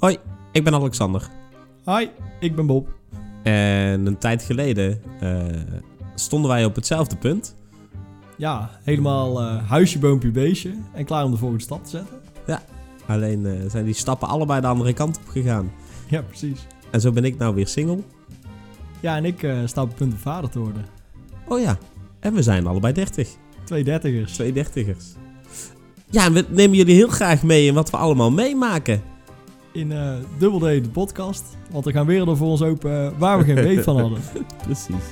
Hoi, ik ben Alexander. Hi, ik ben Bob. En een tijd geleden eh, stonden wij op hetzelfde punt. Ja, helemaal eh, huisje, boompje, beestje. En klaar om de volgende stap te zetten. Alleen eh, zijn die stappen allebei de andere kant op gegaan. Ja, precies. En zo ben ik nou weer single. Ja, en ik sta op het punt om vader te worden. Oh ja, en we zijn allebei 30. Twee dertigers. Twee dertigers. Ja, en we nemen jullie heel graag mee in wat we allemaal meemaken. In eh Double D, de podcast. Want er gaan werelden voor ons open eh, waar we geen weet van hadden. Precies.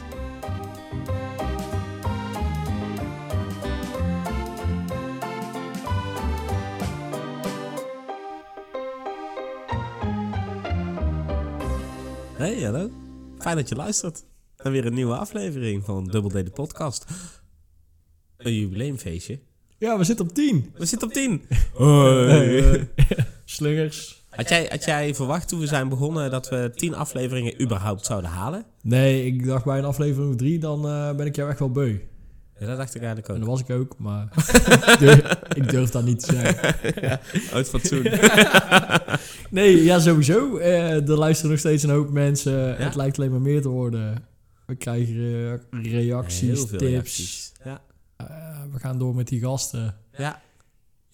Hey, hallo. Fijn dat je luistert. En weer een nieuwe aflevering van Double D de podcast. Een jubileumfeestje. Ja, we zitten op tien. We zitten op 10. Eh, slingers. Had jij, had jij verwacht toen we zijn begonnen dat we 10 afleveringen überhaupt zouden halen? Nee, ik dacht bij een aflevering of drie, dan eh, ben ik jou echt wel beu. Ja, dat dacht ik eigenlijk En ook. dat was ik ook, maar ik, durf, ik durf dat niet te zeggen. Uit fatsoen. Nee, ja, sowieso. Eh, er luisteren nog steeds een hoop mensen. Ja. Het lijkt alleen maar meer te worden. We krijgen rea- reacties, tips. reacties. Ja. Eh, we gaan door met die gasten. Ja.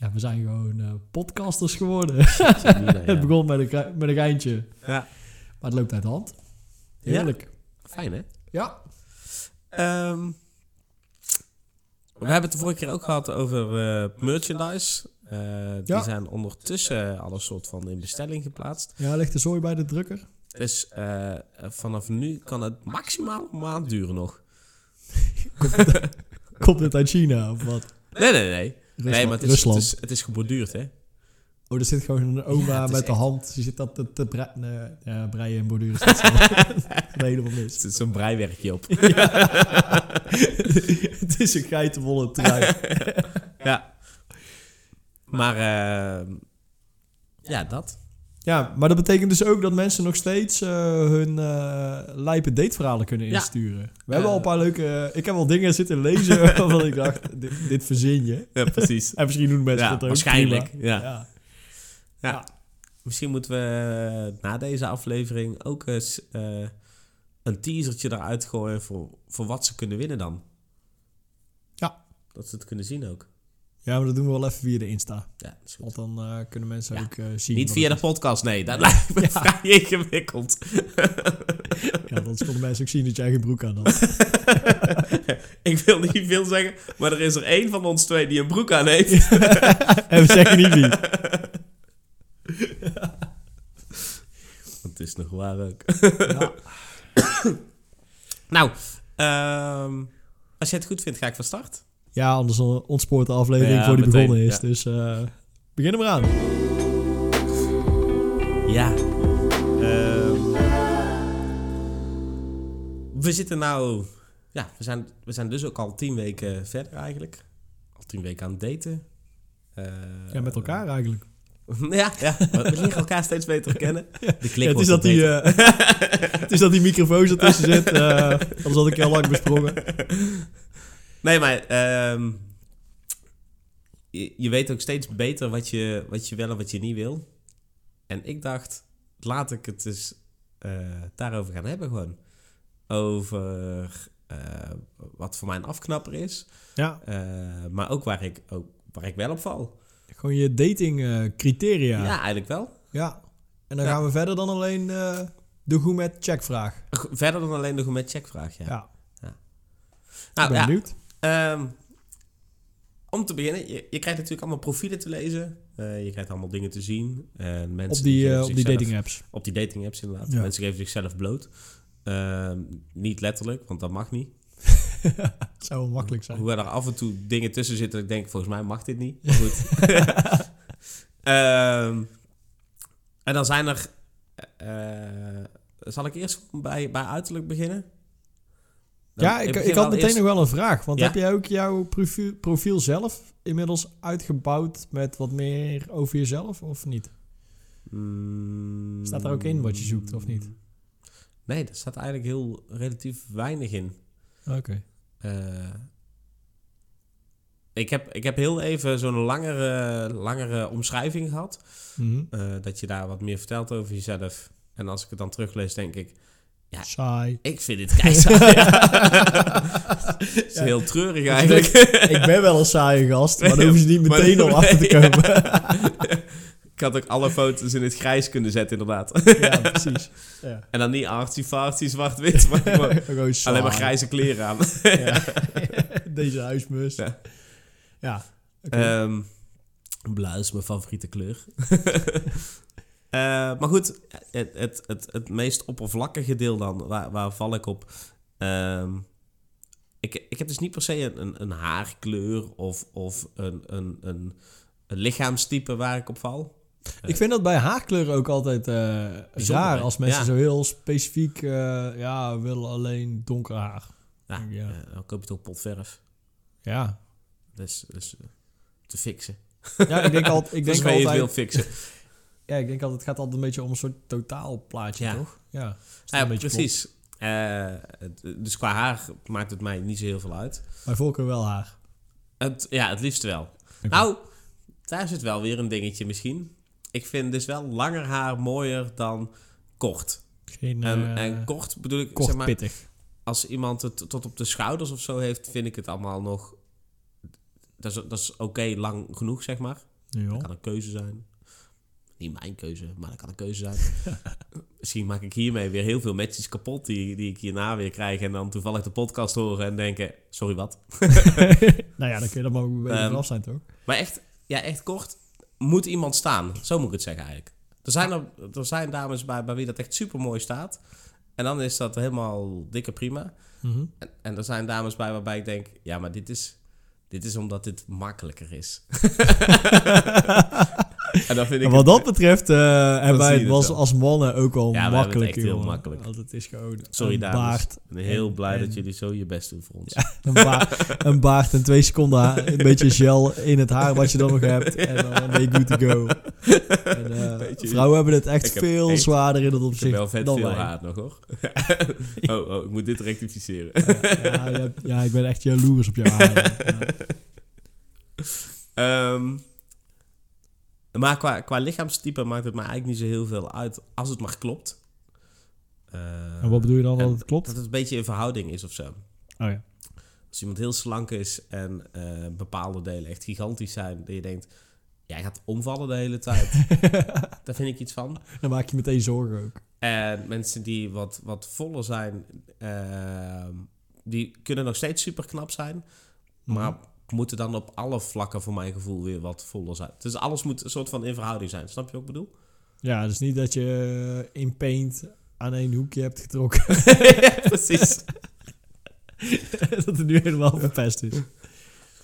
Ja, we zijn gewoon eh, podcasters geworden. het begon met een, met een geintje, Ja. maar het loopt uit de hand. Ja. Heerlijk. Fijn, hè? Ja. Ehm, we hebben het de vorige keer ook gehad over eh, merchandise. Eh, die Ja. zijn ondertussen al een soort van in bestelling geplaatst. Ja, ligt de zooi bij de drukker? Dus eh, vanaf nu kan het maximaal een maand duren nog. Komt het uit China of wat? Nee, nee, nee. Rusland. nee, maar het is, Rusland. het is, het is geborduurd, hè? Oh, er zit gewoon een oma Ja, met de hand. Die zit dat te, te bre- nee, ja, breien en borduren. is niet zo. nee, helemaal Er mis. zit zo'n breiwerkje op. het is een geitenwolle trui. ja. Maar, eh, ja, dat. Ja, maar dat betekent dus ook dat mensen nog steeds eh, hun eh lijpe dateverhalen kunnen Ja. insturen. We hebben al een Eh. paar leuke... ik heb al dingen zitten lezen waarvan ik dacht, dit, dit verzin je. Ja, precies. En misschien doen mensen Ja, dat ook. waarschijnlijk. Ja. Ja. Ja. Misschien moeten we na deze aflevering ook eens een teasertje eruit gooien voor, voor wat ze kunnen winnen dan. Ja. Dat ze het kunnen zien ook. Ja, maar dat doen we wel even via de Insta. Ja, dat is goed. Want dan eh, kunnen mensen Ja. ook eh, zien. Niet via de podcast, nee. Dat lijkt me vrij ingewikkeld. Ja, anders konden mensen ook zien dat jij geen broek aan had. Ik wil niet veel zeggen, maar er is er één van ons twee die een broek aan heeft. en we zeggen niet wie. Het is nog waar ook. Ja. Nou, ehm, als je het goed vindt, ga ik van start. Ja, anders ontspoort de aflevering Ja, voor die meteen, begonnen is. ja. Dus eh begin er maar aan. Ja. Ehm, we zitten nou... Ja, we zijn, we zijn dus ook al tien weken verder eigenlijk. Al tien weken aan het daten. Eh, Ja, met elkaar eigenlijk. ja, ja, we leren elkaar steeds beter kennen. De klik Ja, het, is dat die, eh, het is dat die microfoon ertussen zit. eh anders had ik je al lang besprongen. Nee, maar ehm, je, je weet ook steeds beter wat je, wat je wel en wat je niet wil. En ik dacht, laat ik het dus eh, daarover gaan hebben gewoon. Over eh, wat voor mij een afknapper is. Ja, eh, maar ook waar ik, ook waar ik wel op val. gewoon je dating criteria. Ja, Ja. eigenlijk wel. En dan Ja. gaan we verder dan alleen de goed met checkvraag. Verder dan alleen de goed met checkvraag, ja. Ja, ik Nou, ben ja, benieuwd. Ehm, om te beginnen, je, je krijgt natuurlijk allemaal profielen te lezen. Eh, je krijgt allemaal dingen te zien. En mensen Op die, eh, op die dating apps. Op die dating apps inderdaad. Ja. Mensen geven zichzelf bloot. Ehm, niet letterlijk, want dat mag niet. Het zou wel makkelijk zijn. Hoewel er af en toe dingen tussen zitten, dat ik denk, volgens mij mag dit niet. Maar goed. Ehm, en dan zijn er... eh, zal ik eerst bij, bij uiterlijk beginnen? Dan- Ja, ik, ik had meteen eerst- nog wel een vraag. Want Ja? heb jij ook jouw profiel, profiel zelf inmiddels uitgebouwd met wat meer over jezelf of niet? Mm, Staat er ook in wat je zoekt, of niet? Nee, daar staat eigenlijk heel relatief weinig in. Oké. Eh, ik, heb, ik heb heel even zo'n langere, langere omschrijving gehad. Mhm. eh, dat je daar wat meer vertelt over jezelf. En als ik het dan teruglees, denk ik... Ja. Saai. Ik vind dit keizer. Het is heel treurig eigenlijk. ik ben wel een saaie gast, maar hoef je niet meteen al achter te komen. ik had ook alle foto's in het grijs kunnen zetten, inderdaad. ja, precies. Ja. En dan niet artsy-fartsy, zwart-wit, maar gewoon alleen maar grijze kleren aan. Ja. Deze huismus. Ja. Ja. oké. Ehm blauw is mijn favoriete kleur. Eh, maar goed, het, het, het, het meest oppervlakkige deel dan, waar, waar val ik op? Ehm, ik, ik heb dus niet per se een, een, een haarkleur of, of een, een, een, een lichaamstype waar ik op val. ik vind dat bij haarkleur ook altijd eh, Bijzonder, raar als mensen Ja. zo heel specifiek, eh, ja, willen alleen donker haar. Ja, Ja. eh, dan koop je toch potverf. Ja. Dus, dus eh, te fixen. Ja, ik denk, altijd, ik Dus denk je het altijd, wil fixen. Ja, ik denk altijd, het gaat altijd een beetje om een soort totaalplaatje, Ja. toch? Ja, het Ja, een beetje precies. Eh, het- dus qua haar maakt het mij niet zo heel veel uit. Bij voorkeur wel haar. Het, ja, het liefst wel. Nou, daar zit wel weer een dingetje misschien. Ik vind dus wel langer haar mooier dan kort. Geen En, eh, en kort bedoel ik, kort zeg maar, pittig. als iemand het tot op de schouders of zo heeft, vind ik het allemaal nog... Dat is, dat is oké lang genoeg, zeg maar. Ja. Dat kan een keuze zijn. Niet mijn keuze, maar dat kan een keuze zijn. Misschien maak ik hiermee weer heel veel matches kapot die, die ik hierna weer krijg. En dan toevallig de podcast horen en denken, sorry wat. nou ja, dan kun je er maar een beetje Ehm, vanaf zijn, toch? Maar echt, ja, echt kort, moet iemand staan. Zo moet ik het zeggen eigenlijk. Er zijn, er, er zijn dames bij, bij wie dat echt super mooi staat. En dan is dat helemaal dikke prima. Mhm. En, en er zijn dames bij waarbij ik denk, ja, maar dit is, dit is omdat dit makkelijker is. en dan vind ik En wat het- dat betreft eh, hebben wij het was als mannen ook al het makkelijk. heel makkelijk. Want het is gewoon Sorry een dames. baard, Ik ben heel blij en- dat jullie zo je best doen voor ons. een, ba een baard en twee seconden een beetje gel in het haar wat je dan nog hebt. En dan ben je good to go. En, eh, vrouwen hebben het echt veel echt- zwaarder in dat Ik heb opzicht wel vet dan veel wij. haar nog hoor. oh, oh, ik moet dit rectificeren. Ja, ja, ik ben echt jaloers op jouw haar. Ja. Maar qua, qua lichaamstype maakt het me eigenlijk niet zo heel veel uit als het maar klopt. Eh, En wat bedoel je dan dat het klopt? Dat het een beetje in verhouding is of zo. Oh ja. Als iemand heel slank is en eh, bepaalde delen echt gigantisch zijn, dat je denkt, jij gaat omvallen de hele tijd. Daar vind ik iets van. Dan maak je meteen zorgen ook. En mensen die wat, wat voller zijn, ehm, die kunnen nog steeds super knap zijn. Maar Mhm. Moeten dan op alle vlakken voor mijn gevoel weer wat voller zijn. Dus alles moet een soort van in verhouding zijn. Snap je wat ik bedoel? Ja, dus niet dat je eh, in paint aan één hoekje hebt getrokken. ja, precies. dat het nu helemaal verpest is.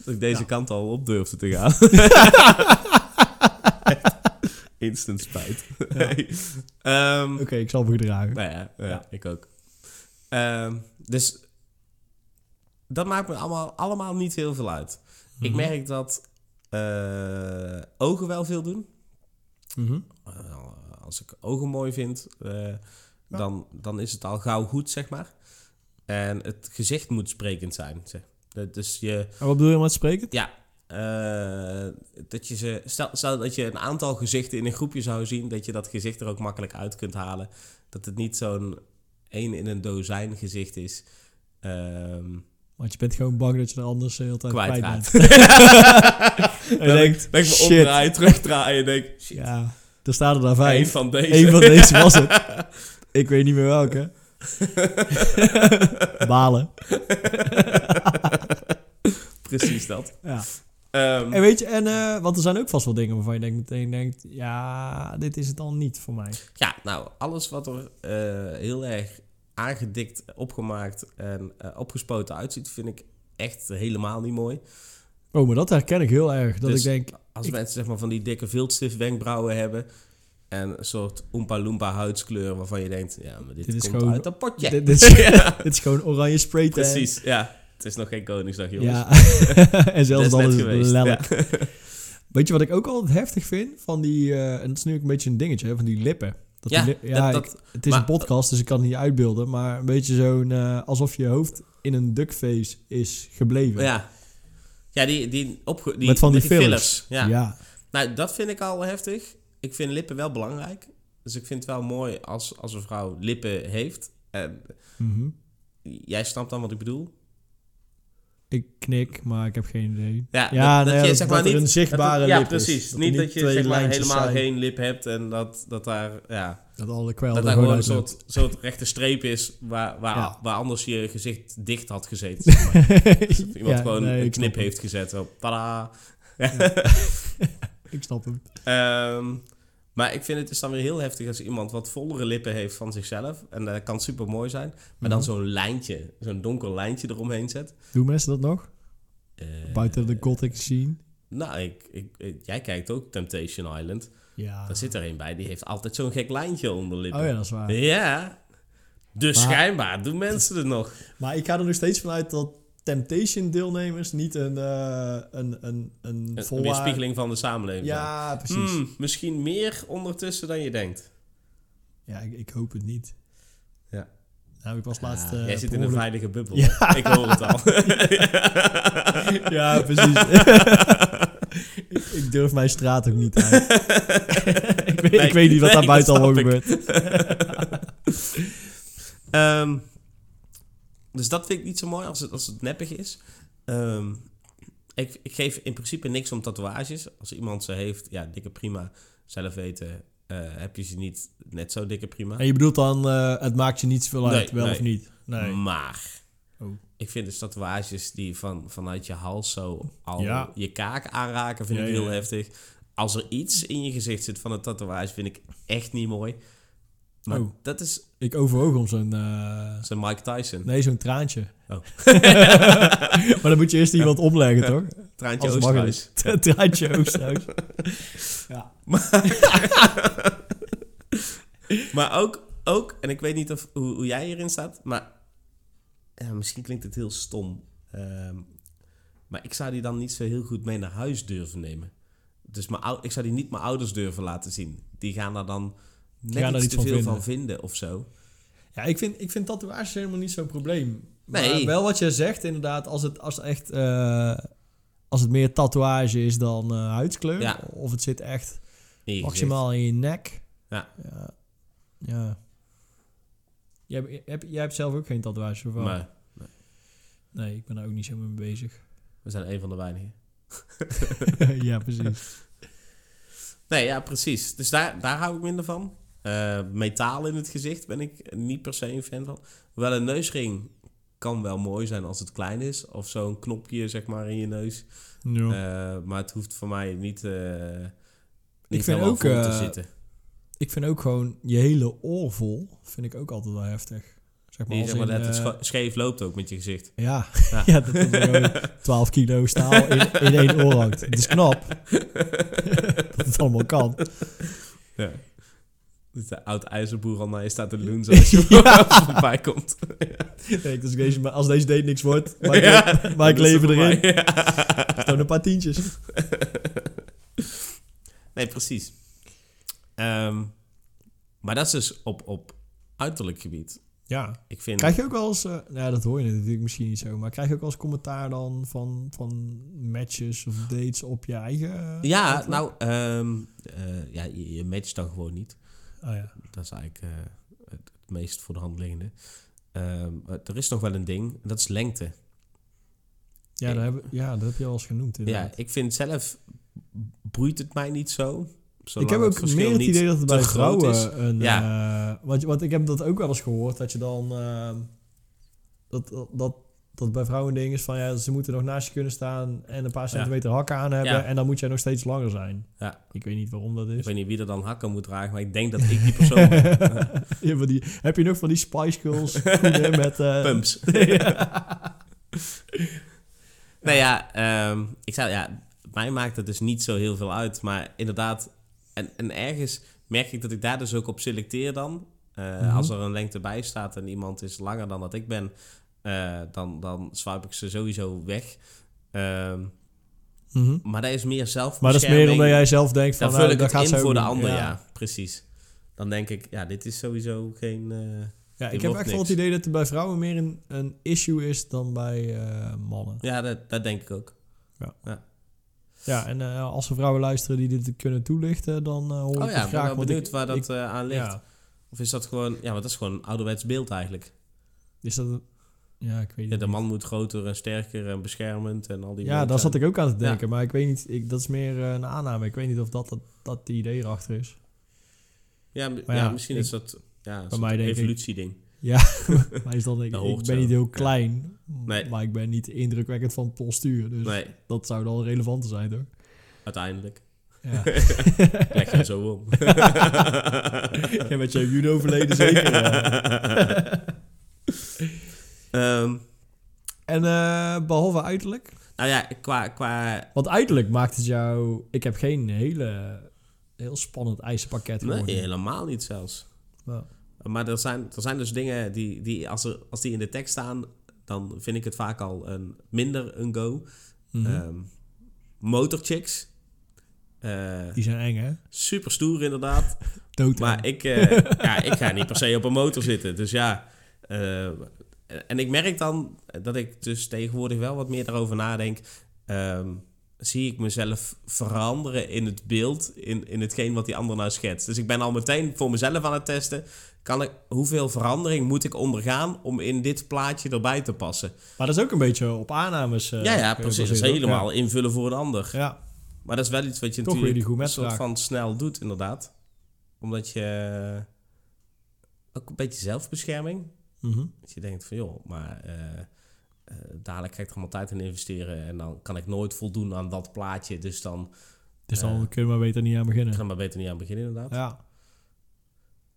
Dat ik deze Ja. kant al op durfde te gaan. Instant spijt. Ehm, Oké, ik zal me gedragen. Nou ja, ja, Ja. ik ook. Ehm, dus dat maakt me allemaal, allemaal niet heel veel uit. Ik Mhm. merk dat eh, ogen wel veel doen. Mhm. Eh, als ik ogen mooi vind, eh, dan, dan is het al gauw goed, zeg maar. En het gezicht moet sprekend zijn. Zeg. Dus je, En wat bedoel je met spreken? ja, dat je ze, stel, stel dat je een aantal gezichten in een groepje zou zien, dat je dat gezicht er ook makkelijk uit kunt halen. Dat het niet zo'n één in een dozijn gezicht is. Ehm Want je bent gewoon bang dat je er anders de hele tijd kwijt bent. En je denkt, denk ik me omdraaien, terugdraaien en denk, shit, Ja, er staan er daar vijf. van deze. Eén van deze was het. Ik weet niet meer welke. Balen. Precies dat. Ja. Ehm, En weet je, en, eh, want er zijn ook vast wel dingen waarvan je denkt, meteen denkt, ja, dit is het dan niet voor mij. Ja, nou, alles wat er eh, heel erg aangedikt, opgemaakt en eh, opgespoten uitziet, vind ik echt helemaal niet mooi. Oh, maar dat herken ik heel erg. Dat Dus ik denk, Als Ik- mensen zeg maar van die dikke viltstift wenkbrauwen hebben en een soort Oompa Loompa huidskleur waarvan je denkt, ja, maar dit, Dit is komt gewoon- uit een potje. dit, dit, is, Ja, dit is gewoon oranje spray precies, ja. Het is nog geen Koningsdag, jongens. Ja, en zelfs Dat dan is het lelijk. Ja. Weet je wat ik ook altijd heftig vind? Van die, eh, en dat is nu ook een beetje een dingetje, hè, van die lippen. Dat Ja, die ja dat- ik- het is maar- een podcast, dus ik kan het niet uitbeelden. Maar een beetje zo'n, eh, alsof je hoofd in een duckface is gebleven. Ja, Ja, die, die, opge die met van die, fillers. Ja. ja. Nou, dat vind ik al heftig. Ik vind lippen wel belangrijk. Dus ik vind het wel mooi als, als een vrouw lippen heeft. En Mhm. jij snapt dan wat ik bedoel? Ik knik, maar ik heb geen idee. Ja, Ja, dat, nee, je zeg maar niet... een zichtbare dat, ja, lip is. precies. Niet dat je zeg maar helemaal zijn. geen lip hebt en dat, dat daar... Ja, Dat alle kwel dat daar gewoon een soort, soort rechte streep is waar, waar, Ja. waar anders je gezicht dicht had gezeten. zeg maar. iemand Ja, gewoon nee, een knip heeft gezet. Zo, tada. Ik snap hem. Ehm, maar ik vind het is dan weer heel heftig als iemand wat vollere lippen heeft van zichzelf. En dat kan super mooi zijn. Maar dan Mhm. zo'n lijntje, zo'n donker lijntje eromheen zet. Doen mensen dat nog? Eh, Buiten de gothic scene? Nou, ik, ik, ik- jij kijkt ook Temptation Island. Ja. Daar zit er een bij, die heeft altijd zo'n gek lijntje onder de lippen. Oh ja, dat is waar. Ja. Dus Maar- schijnbaar doen mensen het nog. Maar ik ga er nog steeds vanuit dat Temptation deelnemers niet een, eh een, een, een Een weerspiegeling van de samenleving. Ja, precies. Hmm, misschien meer ondertussen dan je denkt. Ja, ik, ik hoop het niet. Ja. Nou, ik was laatst... Ja, eh, jij zit in een veilige bubbel. Ja. Ik hoor het al. Ja, precies. ik, ik durf mijn straat ook niet uit. ik, weet, Nee, ik weet niet wat nee, daar buiten allemaal ik. gebeurt. Ehm, dus dat vind ik niet zo mooi als het, als het neppig is. Ehm, ik, ik geef in principe niks om tatoeages. Als iemand ze heeft, ja, dikke prima. Zelf weten, eh, heb je ze niet net zo dikke prima. En je bedoelt dan, eh, het maakt je niet zoveel uit, wel nee. of niet? Nee. Maar Oh. ik vind dus tatoeages die van, vanuit je hals zo al Ja. je kaak aanraken, vind Ja, ik heel ja. heftig. Als er iets in je gezicht zit van een tatoeage, vind ik echt niet mooi. Maar Oh. dat is Ik overwoog om zo'n... eh, zo'n Mike Tyson. nee, zo'n traantje. Oh. maar dan moet je eerst iemand omleggen, toch? Traantje Oosterhuis. niet. traantje Oosterhuis. ja. Maar ook, ook, en ik weet niet of, hoe, hoe jij hierin staat, maar ja, misschien klinkt het heel stom. Ehm, maar ik zou die dan niet zo heel goed mee naar huis durven nemen. Dus mijn, ik zou die niet mijn ouders durven laten zien. Die gaan daar dan net gaan iets er iets te van veel vinden. van vinden of zo. Ja, ik vind, ik vind tatoeages helemaal niet zo'n probleem. Nee. Maar wel wat je zegt, inderdaad, als het, als echt... eh, als het meer tatoeage is dan eh, huidskleur. Ja. Of het zit echt In maximaal in je nek. Ja. Ja. ja. Jij, hebt- heb, jij hebt zelf ook geen tatoeages, of wel? Maar Nee, ik ben daar ook niet zo mee bezig. we zijn een van de weinigen. ja, precies. Nee, ja, precies. Dus daar, daar hou ik minder van. Eh, metaal in het gezicht ben ik niet per se een fan van. Wel een neusring kan wel mooi zijn als het klein is. Of zo'n knopje, zeg maar, in je neus. Ja. Eh, maar het hoeft voor mij niet, eh niet vind ook, vol te zitten. ik vind ook gewoon je hele oor vol, vind ik ook altijd wel heftig. Zeg maar, zeg in, het scheef loopt ook met je gezicht. Ja, Ja. ja. dat is gewoon 12 kilo staal in, in één oor hangt. Het is knap dat het allemaal kan. Ja. De oud ijzerboer al naar je staat te loenzen als je Ja. voorbij komt. Kijk, als, deze, als deze date niks wordt, maak ik, Ja, maak ik leven erin. Ja. Gewoon een paar tientjes. Nee, precies. Ehm, maar dat is dus op, op uiterlijk gebied. Ja. Ik vind... Krijg je ook wel eens, eh, nou dat hoor je natuurlijk misschien niet zo, maar krijg je ook wel eens commentaar dan van, van matches of dates op je eigen... eh, ja, uiterlijk? nou, ehm, eh, ja, je, je matcht dan gewoon niet. Oh ja. Dat is eigenlijk eh, het, het meest voor de hand liggende. Ehm, er is nog wel een ding, dat is lengte. Ja, dat heb, ja, dat heb je al eens genoemd Ja, inderdaad. ik vind zelf, broeit het mij niet zo. ik heb ook meer het niet idee dat het bij is. vrouwen een... Ja. eh, want, want ik heb dat ook wel eens gehoord, dat je dan... eh, dat, dat, dat, bij vrouwen een ding is van, ja, ze moeten nog naast je kunnen staan en een paar centimeter hakken aan hebben Ja. en dan moet jij nog steeds langer zijn. Ja. Ik weet niet waarom dat Ik is. weet niet wie er dan hakken moet dragen, maar ik denk dat ik die persoon ben. Ja, die, heb je nog van die Spice Girls met... eh, Pumps. Nou ja, ehm, ik zou, ja, mij maakt het dus niet zo heel veel uit. Maar inderdaad, en, en ergens merk ik dat ik daar dus ook op selecteer dan. Eh, Mhm. Als er een lengte bij staat en iemand is langer dan dat ik ben, eh, dan, dan swipe ik ze sowieso weg. Ehm, mhm. maar dat is meer zelf. Maar dat is meer omdat jij zelf denkt van... Dan nou, vul ik dat het gaat in voor de ander, ja. precies. Dan denk ik, ja, dit is sowieso geen... eh, Ja, ik heb echt wel het idee dat het bij vrouwen meer een, een issue is dan bij eh, mannen. ja, dat, dat denk ik ook. Ja, en eh, als er vrouwen luisteren die dit kunnen toelichten, dan eh, hoor ik Oh ja, ik ben graag. wel want benieuwd ik- waar dat ik- aan ligt. ja, Of is dat gewoon... Ja, want dat is gewoon een ouderwets beeld eigenlijk. is dat... een- Ja, ik weet Ja, de man moet groter en sterker en beschermend en al die Ja, daar zat ik ook aan te Ja. denken. Maar ik weet niet, ik, dat is meer eh, een aanname. Ik weet niet of dat, dat, dat die idee erachter is. Ja, Maar ja, misschien ik- is dat ja, een mij denk ik- evolutieding. Ja, maar is ik, Dat ik hoort ben niet heel klein, Nee. maar ik ben niet indrukwekkend van postuur. Dus Nee, dat zou dan relevanter zijn, toch? uiteindelijk. Ja. Leg je zo om. ja, met je judo verleden zeker. Ehm, En eh, behalve uiterlijk? nou ja, qua... qua Want uiterlijk maakt het jou... Ik heb geen hele, heel spannend eisenpakket nee, gehoord. helemaal niet zelfs. Maar er zijn, er zijn dus dingen die, die als, er, als die in de tekst staan, dan vind ik het vaak al een, minder een go. Ehm, motorchicks. Eh, Die zijn eng, hè? super stoer inderdaad. Dood. Maar ik, eh, ja, ik ga niet per se op een motor zitten. Dus ja. En ik merk dan dat ik dus tegenwoordig wel wat meer daarover nadenk. Ehm, zie ik mezelf veranderen in het beeld, in, in hetgeen wat die ander nou schetst. Dus ik ben al meteen voor mezelf aan het testen. Kan ik, hoeveel verandering moet ik ondergaan om in dit plaatje erbij te passen? Maar dat is ook een beetje op aannames. eh, ja, ja, precies. Dat is helemaal invullen voor een ander. Ja. Maar dat is wel iets wat je Toch natuurlijk een soort van snel doet, inderdaad. Omdat je ook een beetje zelfbescherming. Mhm. Dat je denkt van joh, maar eh, eh, dadelijk ga ik er allemaal tijd in investeren en dan kan ik nooit voldoen aan dat plaatje. Dus dan Dus dan Eh. kunnen we maar beter niet aan beginnen. kan maar beter niet aan beginnen inderdaad. Ja.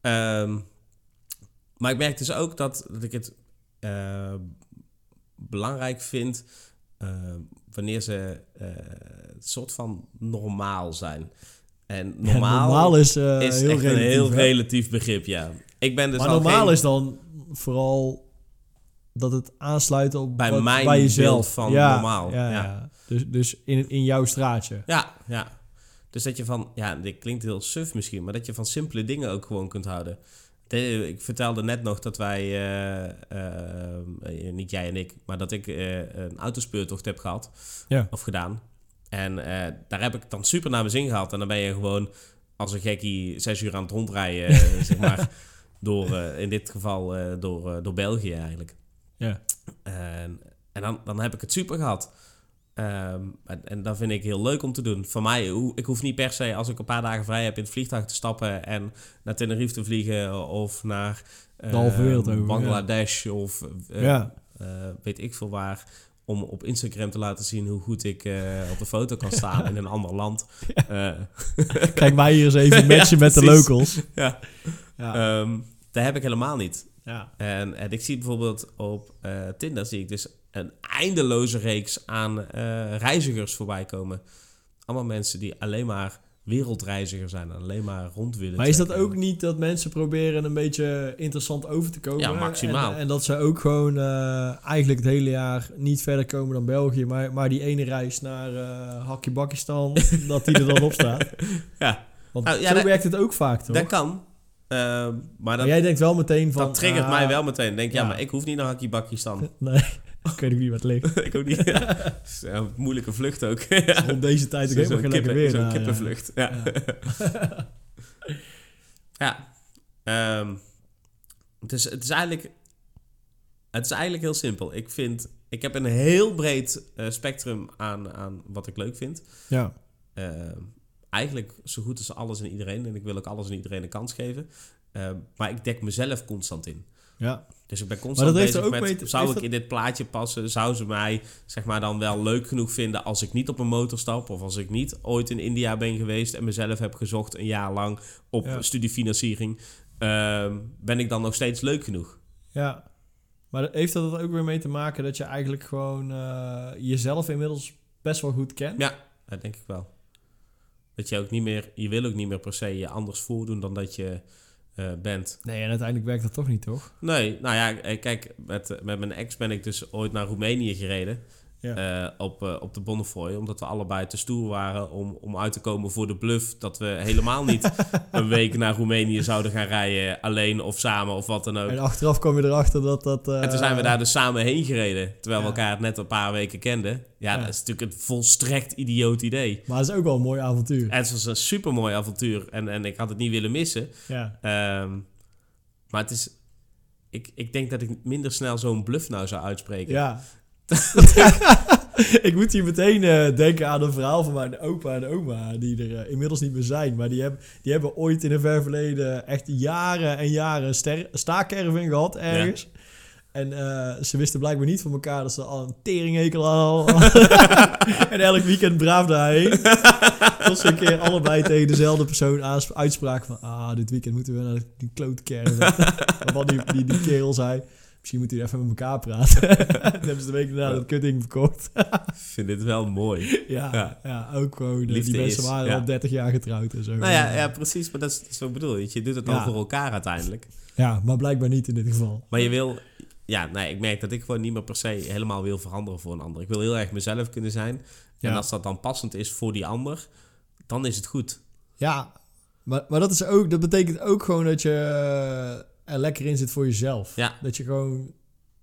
Ehm, maar ik merk dus ook dat, dat ik het belangrijk vind wanneer ze het soort van normaal zijn. En Ja, normaal, is, is heel echt relatief. een heel hè? relatief begrip, ja. Ik ben dus maar al normaal geen- is dan vooral dat het aansluit op Bij wat, mijn bij jezelf. van ja, normaal, Ja, ja. ja. Dus, dus in, in jouw straatje. Ja, ja. Dus dat je van, ja, dit klinkt heel suf misschien, maar dat je van simpele dingen ook gewoon kunt houden. De- ik vertelde net nog dat wij, eh, eh, eh, niet jij en ik, maar dat ik een autospeurtocht heb gehad Ja. of gedaan. En daar heb ik dan super naar mijn zin gehad. En dan ben je gewoon als een gekkie zes uur aan het rondrijden, zeg maar, door, eh, in dit geval eh, door, eh, door België eigenlijk. Ja. En, en dan, dan heb ik het super gehad. Ehm, en, en dat vind ik heel leuk om te doen. Voor mij, hoe- ik hoef niet per se als ik een paar dagen vrij heb in het vliegtuig te stappen en naar Tenerife te vliegen of naar De halve wereld ehm, over, ja. Bangladesh of ja. weet ik veel waar. Om op Instagram te laten zien hoe goed ik op de foto kan staan in een ander land. Kijk mij hier eens even matchen met de locals. ja. Ja. Dat heb ik helemaal niet. ja. En, en ik zie bijvoorbeeld op eh, Tinder zie ik dus een eindeloze reeks aan eh, reizigers voorbij komen. Allemaal mensen die alleen maar wereldreiziger zijn en alleen maar rond willen. Maar is dat ook niet dat mensen proberen een beetje interessant over te komen? Ja, maximaal. En, en dat ze ook gewoon eh, eigenlijk het hele jaar niet verder komen dan België. Maar, maar die ene reis naar eh Hakkie-Bakkistan, dat die er dan op staat. Ja, Want Nou, ja, zo dat- werkt het ook vaak, toch? dat kan. Ehm, maar maar dat, jij denkt wel meteen van... dat triggert ah, mij wel meteen. Denk, ja, ja. maar ik hoef niet naar Hakkie Bakkistan. Nee, ik weet ook niet wat ligt. ik ook niet. Ja. Is een moeilijke vlucht ook. ja. Op deze tijd ook helemaal geen kippen- weer. Zo'n ja. kippenvlucht. Ja. Ja. Ja. Ehm, het, is, het is eigenlijk... Het is eigenlijk heel simpel. Ik vind... Ik heb een heel breed eh, spectrum aan, aan wat ik leuk vind. Ja. Ehm, eigenlijk zo goed als alles en iedereen. En ik wil ook alles en iedereen een kans geven. Ehm, maar ik dek mezelf constant in. ja. Dus ik ben constant bezig ook met... mee te- zou ik in dit plaatje passen? Zou ze mij zeg maar dan wel leuk genoeg vinden... als ik niet op een motor stap? Of als ik niet ooit in India ben geweest... en mezelf heb gezocht een jaar lang op Ja. studiefinanciering... Ehm, ben ik dan nog steeds leuk genoeg? Ja. Maar heeft dat ook weer mee te maken dat je eigenlijk gewoon eh, jezelf inmiddels best wel goed kent? Ja, dat denk ik wel. Dat je ook niet meer... Je wil ook niet meer per se je anders voordoen dan dat je eh, bent. Nee, en uiteindelijk werkt dat toch niet, toch? Nee, nou ja, eh, kijk, met, met mijn ex ben ik dus ooit naar Roemenië gereden. Ja. eh, op, eh, op de Bonnefoy. Omdat we allebei te stoer waren om, om uit te komen voor de bluff. Dat we helemaal niet een week naar Roemenië zouden gaan rijden. Alleen of samen of wat dan ook. En achteraf kwam je erachter dat dat... eh, En toen zijn we daar dus samen heen gereden. Terwijl we elkaar net een paar weken kenden. Ja, Ja. dat is natuurlijk een volstrekt idioot idee. Maar het is ook wel een mooi avontuur. En het was een supermooi avontuur. En, en ik had het niet willen missen. Ja. Ehm, maar het is... Ik, ik denk dat ik minder snel zo'n bluff nou zou uitspreken. Ja. ik moet hier meteen eh, denken aan een verhaal van mijn opa en oma, die er eh, inmiddels niet meer zijn. Maar die, hebben die hebben ooit in een ver verleden echt jaren en jaren ster- staakerving gehad ergens. En eh, ze wisten blijkbaar niet van elkaar dat ze al een teringhekel hadden. en elk weekend braaf daarheen. Tot ze een keer allebei tegen dezelfde persoon aans- uitspraken van... Ah, dit weekend moeten we naar die klootkerven. Waarvan die, die, die kerel zei... Misschien moeten jullie even met elkaar praten. Toen hebben ze de week daarna dat kutding verkocht. Ik vind dit wel mooi. ja, ja. Ja. ook gewoon. eh, Liefde die mensen is, waren ja. al 30 jaar getrouwd en zo. Nou ja, ja precies. Maar dat is, dat is wat ik bedoel. Je doet het dan voor elkaar uiteindelijk. Ja, maar blijkbaar niet in dit geval. Maar je wil... Ja, nee, ik merk dat ik gewoon niet meer per se helemaal wil veranderen voor een ander. Ik wil heel erg mezelf kunnen zijn. Ja. En als dat dan passend is voor die ander, dan is het goed. Ja, maar, maar dat, is ook, dat betekent ook gewoon dat je er lekker in zit voor jezelf. Ja. Dat je gewoon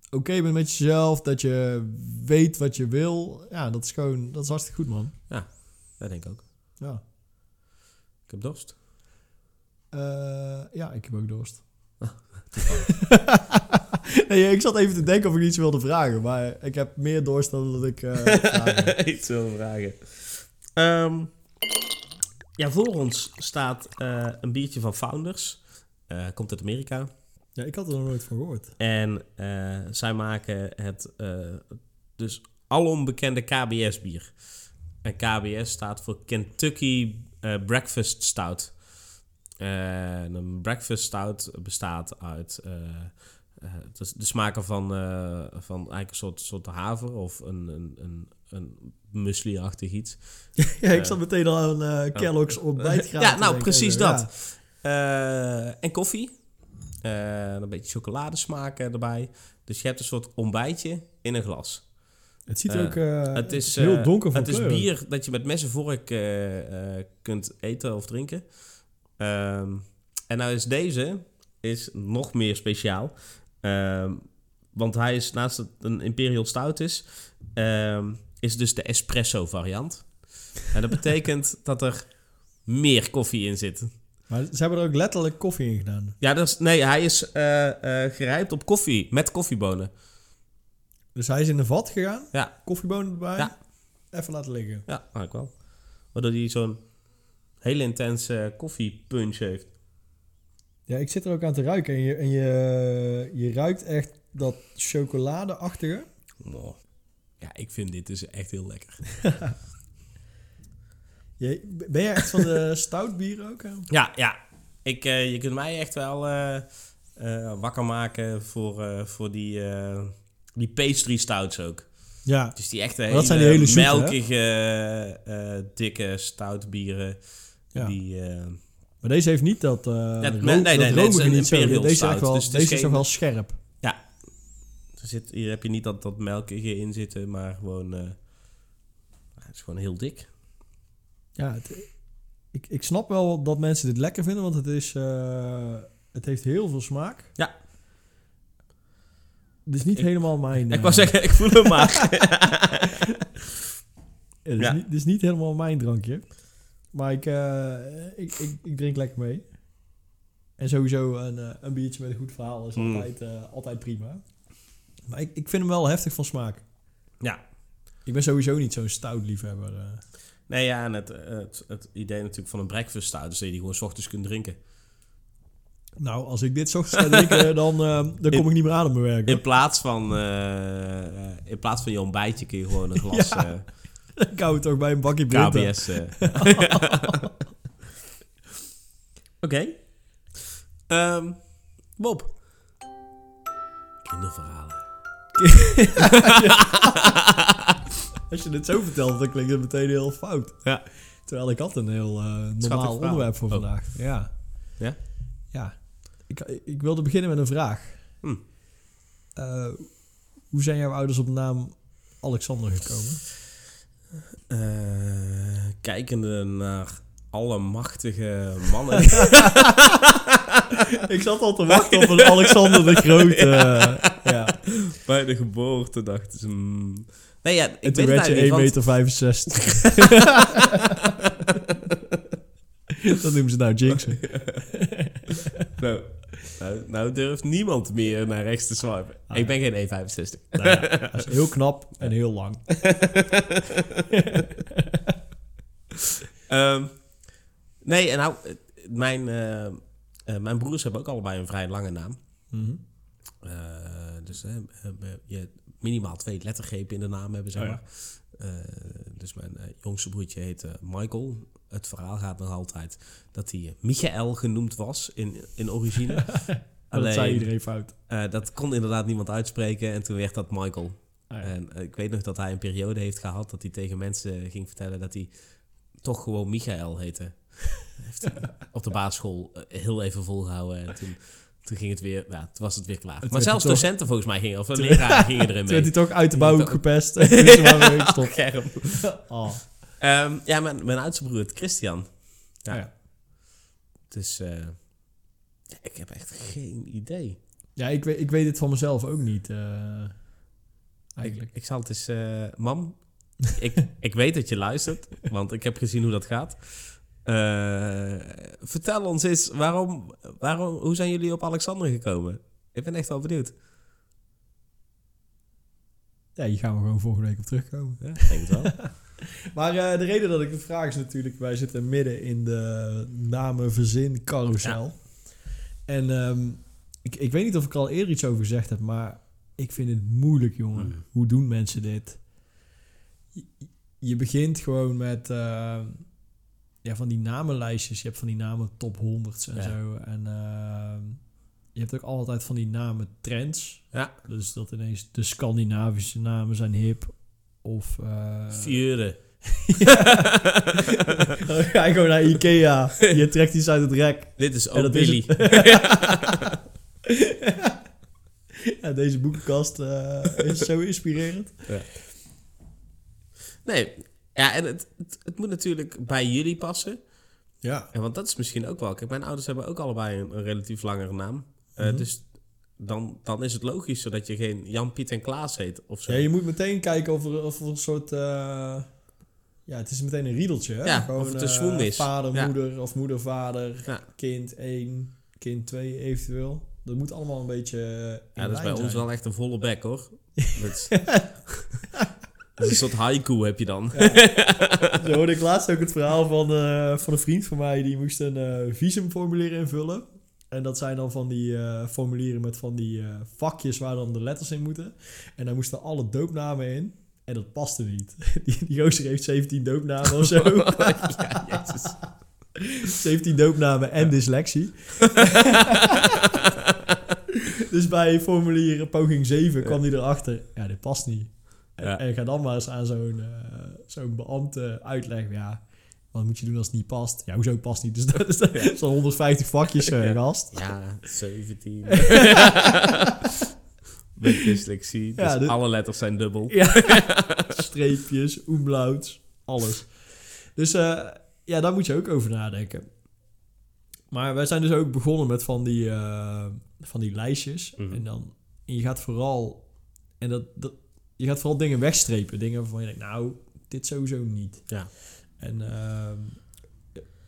oké bent met jezelf. Dat je weet wat je wil. Ja, dat is gewoon... Dat is hartstikke goed, man. Dat denk ik ook. Ja. Ik heb dorst. Eh, ja, ik heb ook dorst. nee, ik zat even te denken of ik iets wilde vragen, maar ik heb meer dorst dan dat ik. vragen. Iets wil vragen. Ehm, ja, voor ons staat eh, een biertje van Founders. Eh, komt uit Amerika. ja, ik had er nog nooit van gehoord. En eh, zij maken het eh, dus alom bekende KBS-bier. En KBS staat voor Kentucky Breakfast Stout. En een breakfast stout bestaat uit de, de smaken van, van eigenlijk een soort, soort haver of een, een, een, een muesli-achtig iets. ja, ik zat meteen al aan eh Kellogg's ontbijtgraad. Ja, nou, precies dat. En koffie. Eh, een beetje chocoladesmaak erbij. Dus je hebt een soort ontbijtje in een glas. Het ziet Eh, er ook eh, het is, heel eh, donker van Het is bier dat je met mes en vork eh, eh, kunt eten of drinken. Ehm, en nou is deze is nog meer speciaal. Ehm, want hij is naast dat het een Imperial Stout is, ehm, is dus de espresso variant. En dat betekent dat er meer koffie in zit. Maar ze hebben er ook letterlijk koffie in gedaan. Ja, dat is, nee, hij is eh, gerijpt op koffie met koffiebonen. Dus hij is in een vat gegaan, Ja, koffiebonen erbij, Ja. even laten liggen. ja, eigenlijk wel. Waardoor hij zo'n hele intense koffiepunch heeft. Ja, ik zit er ook aan te ruiken en je, en je, je ruikt echt dat chocoladeachtige. Oh. Ja, ik vind dit dus echt heel lekker. Je, ben jij echt van de stout bier ook? hè? Ja, ja. Ik, eh, je kunt mij echt wel eh, eh, wakker maken voor, voor die, die pastry stouts ook. Ja, Dus die echte hele, zijn die hele zoete, melkige, dikke stoutbieren. Ja. Die, maar deze heeft niet dat, nee, nee, nee, dat nee, het is romige een niet zo. Imperial Deze, is, stout, wel, dus deze is toch wel scherp. er zit, hier heb je niet dat, dat melkige in zitten, maar gewoon... het is gewoon heel dik. Ja, het, ik, ik snap wel dat mensen dit lekker vinden, want het, is, eh, het heeft heel veel smaak. Ja. Het is niet Ik- helemaal mijn... Ik eh, wou zeggen, ik voel hem maar. Het is, Ja. niet, het is niet helemaal mijn drankje. Maar ik, eh, ik, ik, ik drink lekker mee. En sowieso een, een biertje met een goed verhaal is Mm. altijd, altijd prima. Maar ik, ik vind hem wel heftig van smaak. ja. Ik ben sowieso niet zo'n stout liefhebber. Nee, ja, en het, het, het idee natuurlijk van een breakfast stout is dat je die gewoon 's ochtends kunt drinken. Nou, als ik dit 's ochtends ga drinken, dan, eh, dan kom ik niet meer aan op mijn werk. hoor. In plaats van, eh, in plaats van je ontbijtje kun je gewoon een glas Ja. het ook bij een bakje Brinta. KBS. Oké. Ehm, Bob. Kinderverhalen. Als je het zo vertelt, dan klinkt het meteen heel fout. Ja. Terwijl ik had een heel eh, normaal onderwerp voor Oh. vandaag. Ja. Ja? Ja. Ik, ik wilde beginnen met een vraag. Hm. Hoe zijn jouw ouders op naam Alexander gekomen? Eh, kijkende naar alle machtige mannen. Ik zat al te wachten op een Alexander de Grote. ja. Bij de geboorte dachten ze... hmm. Nee, ja, ik En toen werd je 1,65 meter. dat noemen ze nou jinxen. nou, nou, nou durft niemand meer naar rechts te swipen. Ah, ik ben geen 1,65. Nou ja, dat is heel knap en heel lang. Ehm, nee, en nou, mijn, eh, eh, mijn broers hebben ook allebei een vrij lange naam. Mhm. Eh, dus eh, hebben je minimaal twee lettergrepen in de naam hebben, zeg Oh, maar. Eh, dus mijn eh, jongste broertje heet eh, Michael. Het verhaal gaat nog altijd dat hij Michael genoemd was in, in origine. Maar dat zei iedereen fout. dat kon inderdaad niemand uitspreken en toen werd dat Michael. Ah, ja. En ik weet nog dat hij een periode heeft gehad dat hij tegen mensen ging vertellen dat hij toch gewoon Michael heette. heeft op de basisschool heel even volgehouden en toen, toen ging het weer, ja, toen was het weer klaar. Het maar zelfs toch- docenten volgens mij gingen, of leraar gingen erin Toen werd mee. hij toch uit de bouw gepest. En toen. Oh. Ehm, ja, mijn, mijn oudste broer, Christian. Ja. Ja. Ja. Dus ja, ik heb echt geen idee. ik, weet, ik weet het van mezelf ook niet. eh, eigenlijk. ik zal het eens... eh, mam, ik, ik weet dat je luistert, want ik heb gezien hoe dat gaat. Eh, vertel ons eens, waarom, waarom, hoe zijn jullie op Alexander gekomen? Ik ben echt wel benieuwd. Ja, hier gaan we gewoon volgende week op terugkomen. Ja, ik denk het wel. Maar eh, de reden dat ik het vraag is natuurlijk... wij zitten midden in de namenverzin carousel. En ehm, ik, ik weet niet of ik er al eerder iets over gezegd heb... maar ik vind het moeilijk, jongen. Mm. Hoe doen mensen dit? Je, je begint gewoon met... eh, ja, van die namenlijstjes. Je hebt van die namen top 100 en Ja. zo. En ehm, je hebt ook altijd van die namen trends. Ja, Dus dat ineens de Scandinavische namen zijn hip. Of... eh, Vieren. Dan ga je gewoon naar Ikea. Je trekt iets uit het rek. Dit is ook Billy. Ja, deze boekenkast eh, is zo inspirerend. Nee, ja, en het, het, het moet natuurlijk bij jullie passen. Ja. En want dat is misschien ook wel. Kijk, mijn ouders hebben ook allebei een, een relatief langere naam. Eh, Mhm. Dus dan, dan is het logisch zodat je geen Jan, Piet en Klaas heet of zo. ja, je moet meteen kijken of er, of er een soort... eh, ja, het is meteen een riedeltje. Hè? Ja, of het een eh, is. Vader, Ja. moeder of moeder, vader. Ja. Kind 1, kind 2 eventueel. Dat moet allemaal een beetje Ja, dat is bij ons wel echt een volle bek hoor. dat, is, een soort haiku heb je dan. Zo hoorde ik laatst ook het verhaal van, eh, van een vriend van mij. Die moest een eh, visumformulier invullen. En dat zijn dan van die eh, formulieren met van die vakjes waar dan de letters in moeten. En daar moesten alle doopnamen in. En dat paste niet. Die, die gozer heeft 17 doopnamen of zo. ja, jezus. 17 doopnamen en dyslexie. dus bij formulier poging 7 kwam hij erachter. Ja, dit past niet. En, Ja. en ga dan maar eens aan zo'n eh, zo'n beambte uitleggen. Ja, wat moet je doen als het niet past? Ja, hoezo past niet? Dus dat is dat is al 150 vakjes eh, Ja. gast. Ja, 17. Met dyslexie. Dus Ja, dit- alle letters zijn dubbel. Ja. Streepjes, umlauts, alles. Dus eh, ja, daar moet je ook over nadenken. Maar wij zijn dus ook begonnen met van die, eh, van die lijstjes. Mhm. En dan en je gaat vooral en dat, dat je gaat vooral dingen wegstrepen, dingen waarvan je denkt, nou, dit sowieso niet. Ja. En ehm,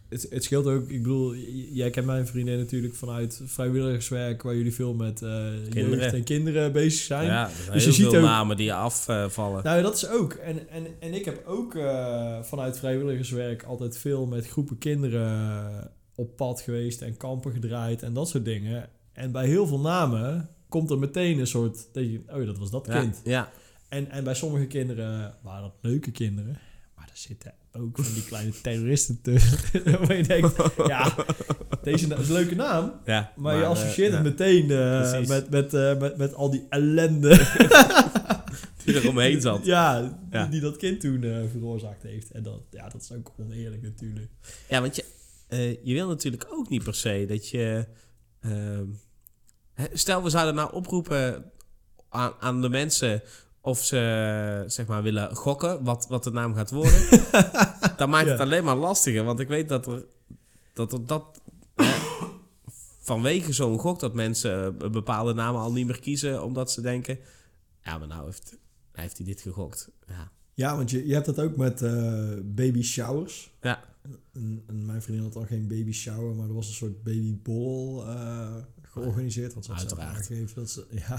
het, het scheelt ook, ik bedoel, jij kent mijn vriendin natuurlijk vanuit vrijwilligerswerk, waar jullie veel met eh Kinderen. en kinderen bezig zijn. Ja, er zijn Dus je ziet veel ook- namen die afvallen. Nou, dat is ook. En, en, en ik heb ook eh, vanuit vrijwilligerswerk altijd veel met groepen kinderen op pad geweest en kampen gedraaid en dat soort dingen. En bij heel veel namen komt er meteen een soort, dat je, oh dat was dat ja, kind. ja, En, en bij sommige kinderen waren dat leuke kinderen, maar er zitten ook van die kleine terroristen tussen. waar je denkt, ja, deze na- is een leuke naam, ja. maar, je eh, associeert ja, het meteen eh, met, met, eh, met, met al die ellende Die er omheen zat. Ja, Ja. Die, dat kind toen eh, veroorzaakt heeft. En dat, ja, dat is ook oneerlijk natuurlijk. Ja, want je, eh, je wil natuurlijk ook niet per se dat je... ehm, stel, we zouden nou oproepen aan, aan de mensen of ze zeg maar willen gokken wat, wat de naam gaat worden, dan maakt het Ja. alleen maar lastiger. Want ik weet dat er dat, er, dat hè, vanwege zo'n gok dat mensen bepaalde namen al niet meer kiezen, omdat ze denken, ja, maar nou heeft, heeft hij dit gegokt. Ja. Ja, want je, je hebt dat ook met eh, baby showers. Ja. En, en mijn vriendin had al geen baby shower, maar er was een soort babyball eh georganiseerd. Want ze had zelf Uiteraard. aangegeven dat ze... Ja,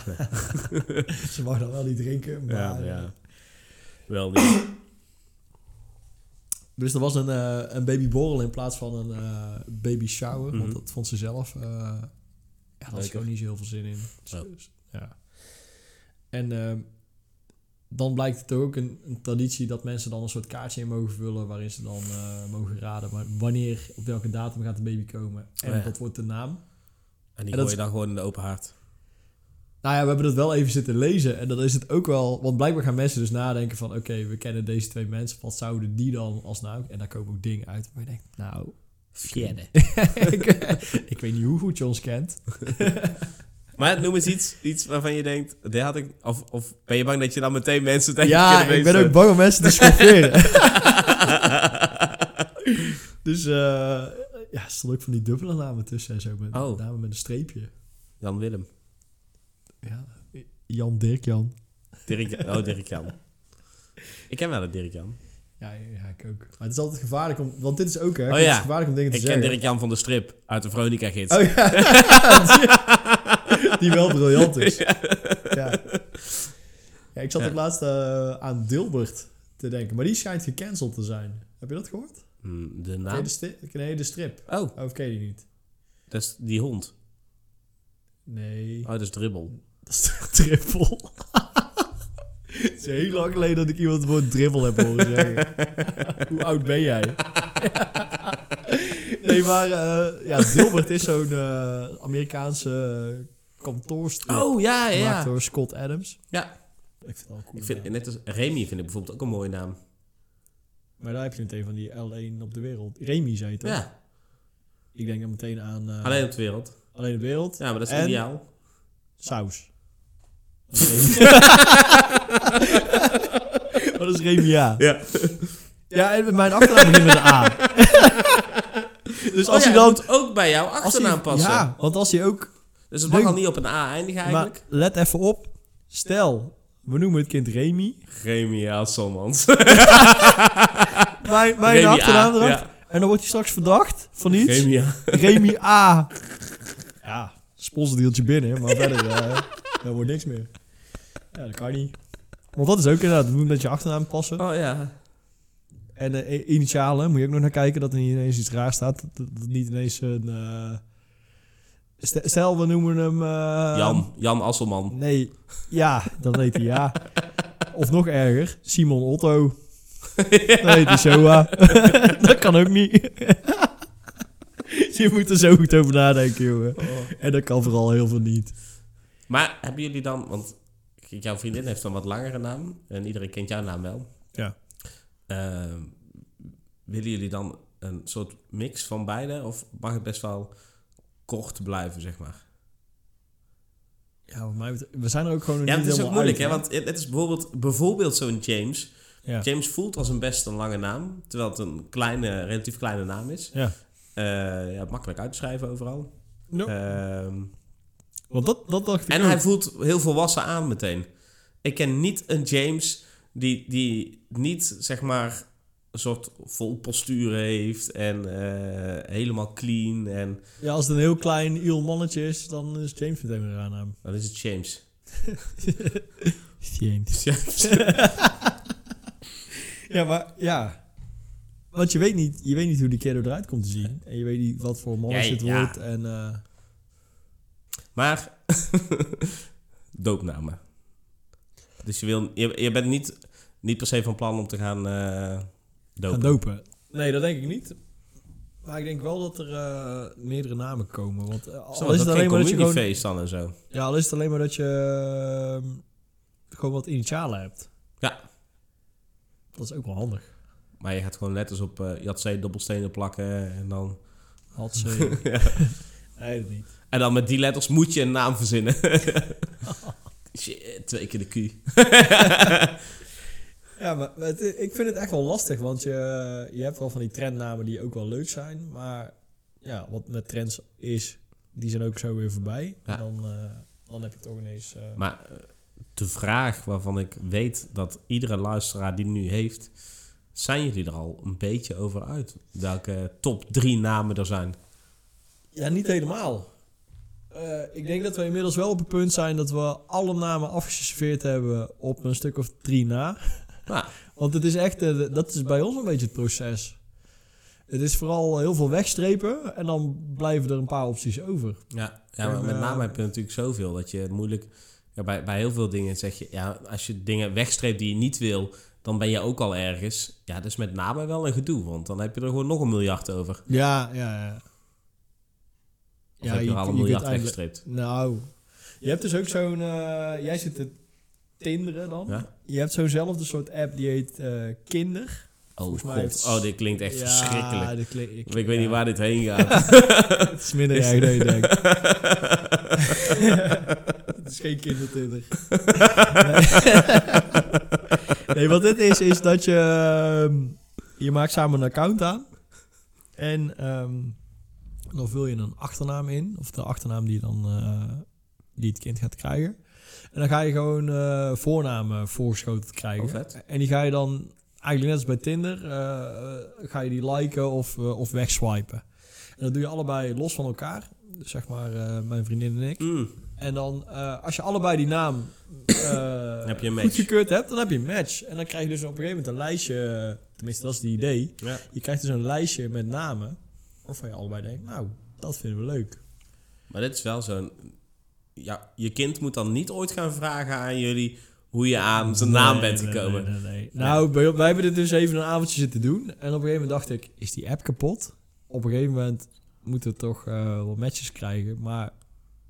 ze mag dan wel niet drinken, maar... Ja, ja. Wel niet. Dus er was een, eh een babyborrel in plaats van een eh, baby shower. Mhm. Want dat vond ze zelf... eh ja, daar had Leuker. gewoon niet zo heel veel zin in. Oh. Dus, ja. En ehm, dan blijkt het ook een, een traditie dat mensen dan een soort kaartje in mogen vullen... waarin ze dan eh, mogen raden maar wanneer, op welke datum gaat de baby komen. En Oh ja. wat wordt de naam. En die En dat gooi je dan gewoon in de open haard. Nou ja, we hebben het wel even zitten lezen. En dan is het ook wel... Want blijkbaar gaan mensen dus nadenken van... Oké, we kennen deze twee mensen. Wat zouden die dan als naam... En daar komen ook dingen uit waar je denkt... Nou, Fjerde. ik, ik weet niet hoe goed je ons kent. Maar noem eens iets, iets waarvan je denkt, dit had ik... Of, of ben je bang dat je dan meteen mensen tegen Ja, ik ben ook bang om mensen te schofferen. dus eh ja, er stonden ook van die dubbele namen tussen en zo. Met Oh. namen met een streepje. Jan Willem. Ja, Jan Dirk Jan. Dirk, oh, Dirk Jan. Ik ken wel een Dirk Jan. Ja, ja, ik ook. Maar het is altijd gevaarlijk om... Want dit is ook, hè. Oh, het is gevaarlijk om dingen te Ik ken zeggen. Dirk Jan van de strip uit de Veronica-gids. Oh ja. die wel briljant is. Ja. ja. ik zat ook laatst eh, aan Dilbert te denken. Maar die schijnt gecanceld te zijn. Heb je dat gehoord? Hmm, de naam? de, sti- nee, de strip. Oh, Of ken je die niet? dat is die hond. Nee. Oh, dat is Dribbel. Dat is de trippel. Het is heel lang geleden dat ik iemand het woord dribbel heb horen zeggen. Hoe oud ben jij? nee, maar eh, ja, Dilbert is zo'n eh, Amerikaanse kantoorstrip. Oh, ja, ja, Gemaakt door Scott Adams. Ja, Ik vind het wel cool. ik vind, net als Remy vind ik bijvoorbeeld ook een mooie naam. Maar daar heb je meteen van die L1 op de wereld. Remy zei het toch? Ja, Ik denk dan meteen aan eh, alleen op de wereld. Alleen op de wereld. Ja, maar dat is En- ideaal. Saus. Wat is Remy A? Ja. Ja, en mijn achternaam begint met een A. dus Oh als ja, hij dan... moet ook bij jouw achternaam hij, passen. ja, want als hij ook... Dus het mag al niet op een A eindigen eigenlijk. Maar let even op. Stel, we noemen het kind Remy. Remy Hasselmans. Mijn, mijn Remy achternaam eraf. ja. En dan wordt hij straks verdacht van iets. Remy A. Remy A. Ja, sponsordeeltje binnen, maar verder eh er wordt niks meer. Ja, dat kan niet. Want dat is ook inderdaad, moet met je achternaam passen. Oh ja. En eh, initialen, moet je ook nog naar kijken dat er niet ineens iets raar staat. Dat, het niet ineens een... eh, Stel, we noemen hem... eh, Jan. Jan Asselman. Nee, ja, dan heet hij ja. Of nog erger, Simon Otto. Dan heet hij Soa. dat kan ook niet. je moet er zo goed over nadenken, jongen. En dat kan vooral heel veel niet. Maar hebben jullie dan... Want jouw vriendin heeft een wat langere naam. En iedereen kent jouw naam wel. Ja. Ehm, willen jullie dan een soort mix van beide? Of mag het best wel kort blijven, zeg maar? Ja, betreft- we zijn er ook gewoon Ja, niet het is ook helemaal moeilijk, hè? Want het is bijvoorbeeld, bijvoorbeeld zo'n James. Ja. James voelt als een best een lange naam. Terwijl het een kleine, relatief kleine naam is. Ja. Eh, ja, makkelijk uit te schrijven overal. Ja. Ehm, Want dat, dat dacht ik en ook. hij voelt heel volwassen aan meteen. Ik ken niet een James die, die niet, zeg maar, een soort vol postuur heeft en eh, helemaal clean. En Ja, als het een heel klein iel mannetje is, dan is James meteen weer een aannaam. dan is het James. James. James. Ja, maar ja. Want je weet niet, je weet niet hoe die kiddo eruit komt te zien. En je weet niet wat voor mannetje het Ja, ja. wordt. En eh, Maar, doopnamen. Dus je, wil, je, je bent niet, niet per se van plan om te gaan eh dopen. gaan dopen. Nee, dat denk ik niet. Maar ik denk wel dat er eh, meerdere namen komen. Want eh, al is het alleen maar dat je gewoon, feest dan en zo. ja, al is het alleen maar dat je ehm, gewoon wat initialen hebt. Ja. Dat is ook wel handig. Maar je gaat gewoon letters op uh, Jatzee dobbelstenen plakken en dan... Had ze. Ja. nee, dat niet. En dan met die letters moet je een naam verzinnen. Shit, twee keer de Q. Ja, maar het- ik vind het echt wel lastig, want je, je hebt wel van die trendnamen die ook wel leuk zijn, maar ja, wat met trends is, die zijn ook zo weer voorbij. Ja. En dan, eh, dan heb je toch ineens... eh, Maar eh, de vraag waarvan ik weet dat iedere luisteraar die nu heeft... Zijn jullie er al een beetje over uit? Welke top drie namen er zijn? Ja, niet helemaal. Ik denk dat we inmiddels wel op het punt zijn dat we alle namen afgeserveerd hebben op een stuk of drie na. Want het is echt, eh, dat is bij ons een beetje het proces. Het is vooral heel veel wegstrepen en dan blijven er een paar opties over. ja, ja maar En, met eh, name heb je natuurlijk zoveel dat je het moeilijk... Ja, bij, bij heel veel dingen zeg je... Ja, als je dingen wegstreept die je niet wil... Dan ben je ook al ergens. Ja, dat is met name wel een gedoe. Want dan heb je er gewoon nog een miljard over. Ja, ja, ja. Of heb je er al een miljard weggestreept? Nou, je hebt dus ook zo'n... eh, jij zit te tinderen dan. Ja? Je hebt zo'nzelfde soort app die heet eh, Kinder. Oh, god. heeft- Oh, dit klinkt echt Ja, verschrikkelijk. Ik weet niet waar dit heen gaat. Het is minder erg dan je denkt. Het is geen kindertinder. nee. nee, wat dit is, is dat je... ehm, je maakt samen een account aan. En ehm, dan vul je een achternaam in. Of de achternaam die, dan, eh, die het kind gaat krijgen. En dan ga je gewoon eh, voornamen voorgeschoten krijgen. Oh. En die ga je dan, eigenlijk net als bij Tinder, eh, eh, ga je die liken of, of wegswipen. En dat doe je allebei los van elkaar. Dus zeg maar mijn vriendin en ik. Mm, En dan, als je allebei die naam heb je een match. goedgekeurd hebt, dan heb je een match. En dan krijg je dus op een gegeven moment een lijstje, tenminste dat is het idee. ja. Je krijgt dus een lijstje met namen, waarvan je allebei denkt, nou, dat vinden we leuk. Maar dit is wel zo'n... Ja, je kind moet dan niet ooit gaan vragen aan jullie... hoe je aan zijn naam Nee, bent gekomen. nee, nee, nee. Nou, wij, wij hebben dit dus even een avondje zitten doen. En op een gegeven moment dacht ik, is die app kapot? Op een gegeven moment moeten we toch eh wat matches krijgen. Maar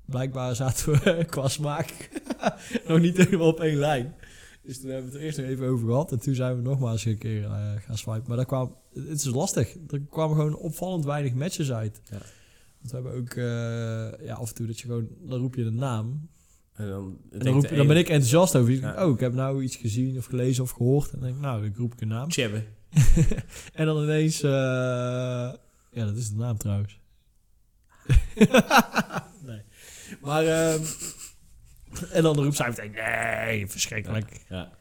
blijkbaar zaten we qua smaak nog niet helemaal op één lijn. Dus toen hebben we het er eerst nog even over gehad. En toen zijn we nogmaals een keer eh, gaan swipen. Maar dat kwam, het is lastig. Er kwamen gewoon opvallend weinig matches uit. Ja. Want we hebben ook eh, ja, af en toe dat je gewoon, dan roep je de naam. En dan, En dan, roep, ben ik enthousiast over. Ja. Oh, ik heb nou iets gezien of gelezen of gehoord. En dan denk ik, nou, dan roep ik een naam. Tjebbe. En dan ineens... eh, ja, dat is de naam trouwens. nee. Maar... ehm, en dan roept zij meteen, nee, verschrikkelijk. Ja.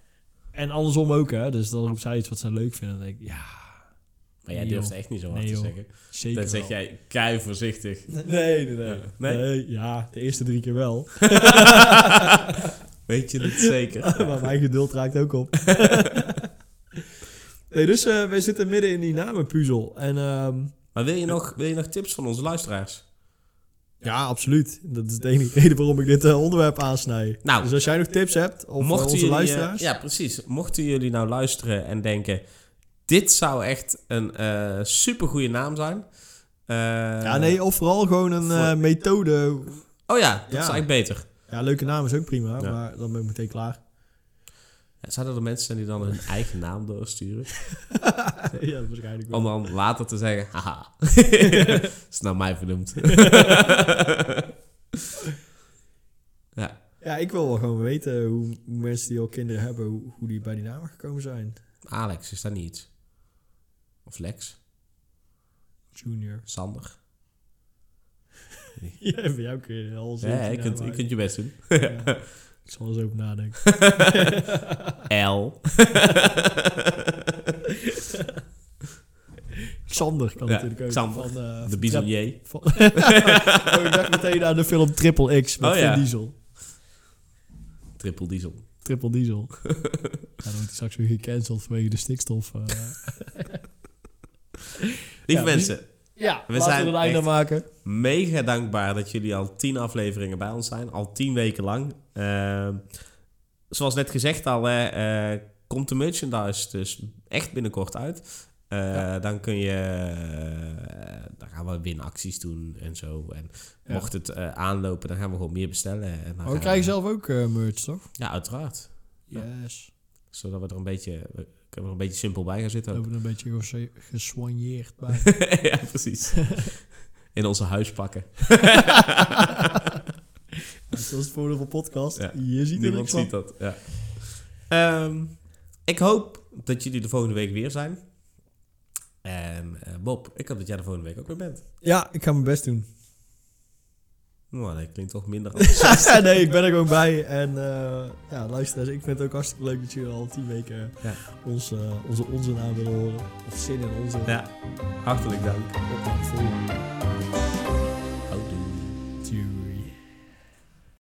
En andersom ook, hè. Dus dan roept zij iets wat ze leuk vinden. En dan denk ik, ja, Maar jij durft echt niet zo hard Nee, te joh. zeggen. zeker Dan zeg wel. jij kei voorzichtig. Nee, nee, nee. Nee? nee? Ja, de eerste drie keer wel. Weet je het zeker? maar mijn geduld raakt ook op. nee, dus eh wij zitten midden in die namenpuzzel. En ehm, Maar wil je, nog, wil je nog tips van onze luisteraars? ja, absoluut. Dat is de enige reden waarom ik dit eh, onderwerp aansnij. Nou, Dus als jij nog tips hebt, of Mochten Mochten onze jullie, eh, luisteraars... ja, precies. Mochten jullie nou luisteren en denken... dit zou echt een eh supergoeie naam zijn. Eh, ja, nee, of vooral gewoon een voor- eh, methode. Oh ja, dat Ja. is eigenlijk beter. Ja, leuke naam is ook prima, Ja. maar dan ben ik meteen klaar. Zouden er mensen zijn die dan hun eigen naam doorsturen? ja, waarschijnlijk wel. Om dan later te zeggen... Haha, is nou mij vernoemd. ja, Ja, ik wil wel gewoon weten hoe, mensen die al kinderen hebben, hoe, hoe die bij die namen gekomen zijn. Alex, is dat niet iets? Of Lex? Junior. Sander? Ja, bij jou kun je al Ja, je kunt, je kunt je best doen. Ja. Ik zal eens over nadenken. L. Xander kan Ja, natuurlijk ook. Xander. Van, eh, De Bisonnier. Van- oh, ik dacht meteen aan de film Triple X met Oh, ja. Diesel. Triple diesel. Triple Diesel. ja, dan wordt hij straks weer gecanceld vanwege de stikstof. eh. Lieve Ja, mensen, ja, We laten zijn we een einde echt- maken. mega dankbaar dat jullie al tien afleveringen bij ons zijn. Al tien weken lang. Ehm, zoals net gezegd al, hè, eh, komt de merchandise dus echt binnenkort uit. Eh, Ja. Dan kun je... eh, dan gaan we winacties doen en zo. En Ja. mocht het eh, aanlopen, dan gaan we gewoon meer bestellen. En dan we krijgen zelf ook eh, merch, toch? Ja, uiteraard. Ja. Yes. Zodat we er een beetje, we kunnen er een beetje simpel bij gaan We zitten. ook. hebben er een beetje ges- geswanjeerd bij. ja, precies. In onze huispakken. Het Dat is het voordeel van podcast. Ja. Je ziet er Niemand ziet dat, ja. Ehm, ik hoop dat jullie de volgende week weer zijn. En eh, Bob, ik hoop dat jij de volgende week ook weer bent. Ja, ik ga mijn best doen. Nou, dat klinkt toch minder enthousiast. nee, ik ben er gewoon bij. En eh ja, luister, ik vind het ook hartstikke leuk dat jullie al tien weken Ja. eh, onze onzin aan willen horen. Of zin in onze. ja, hartelijk dank. De volgende.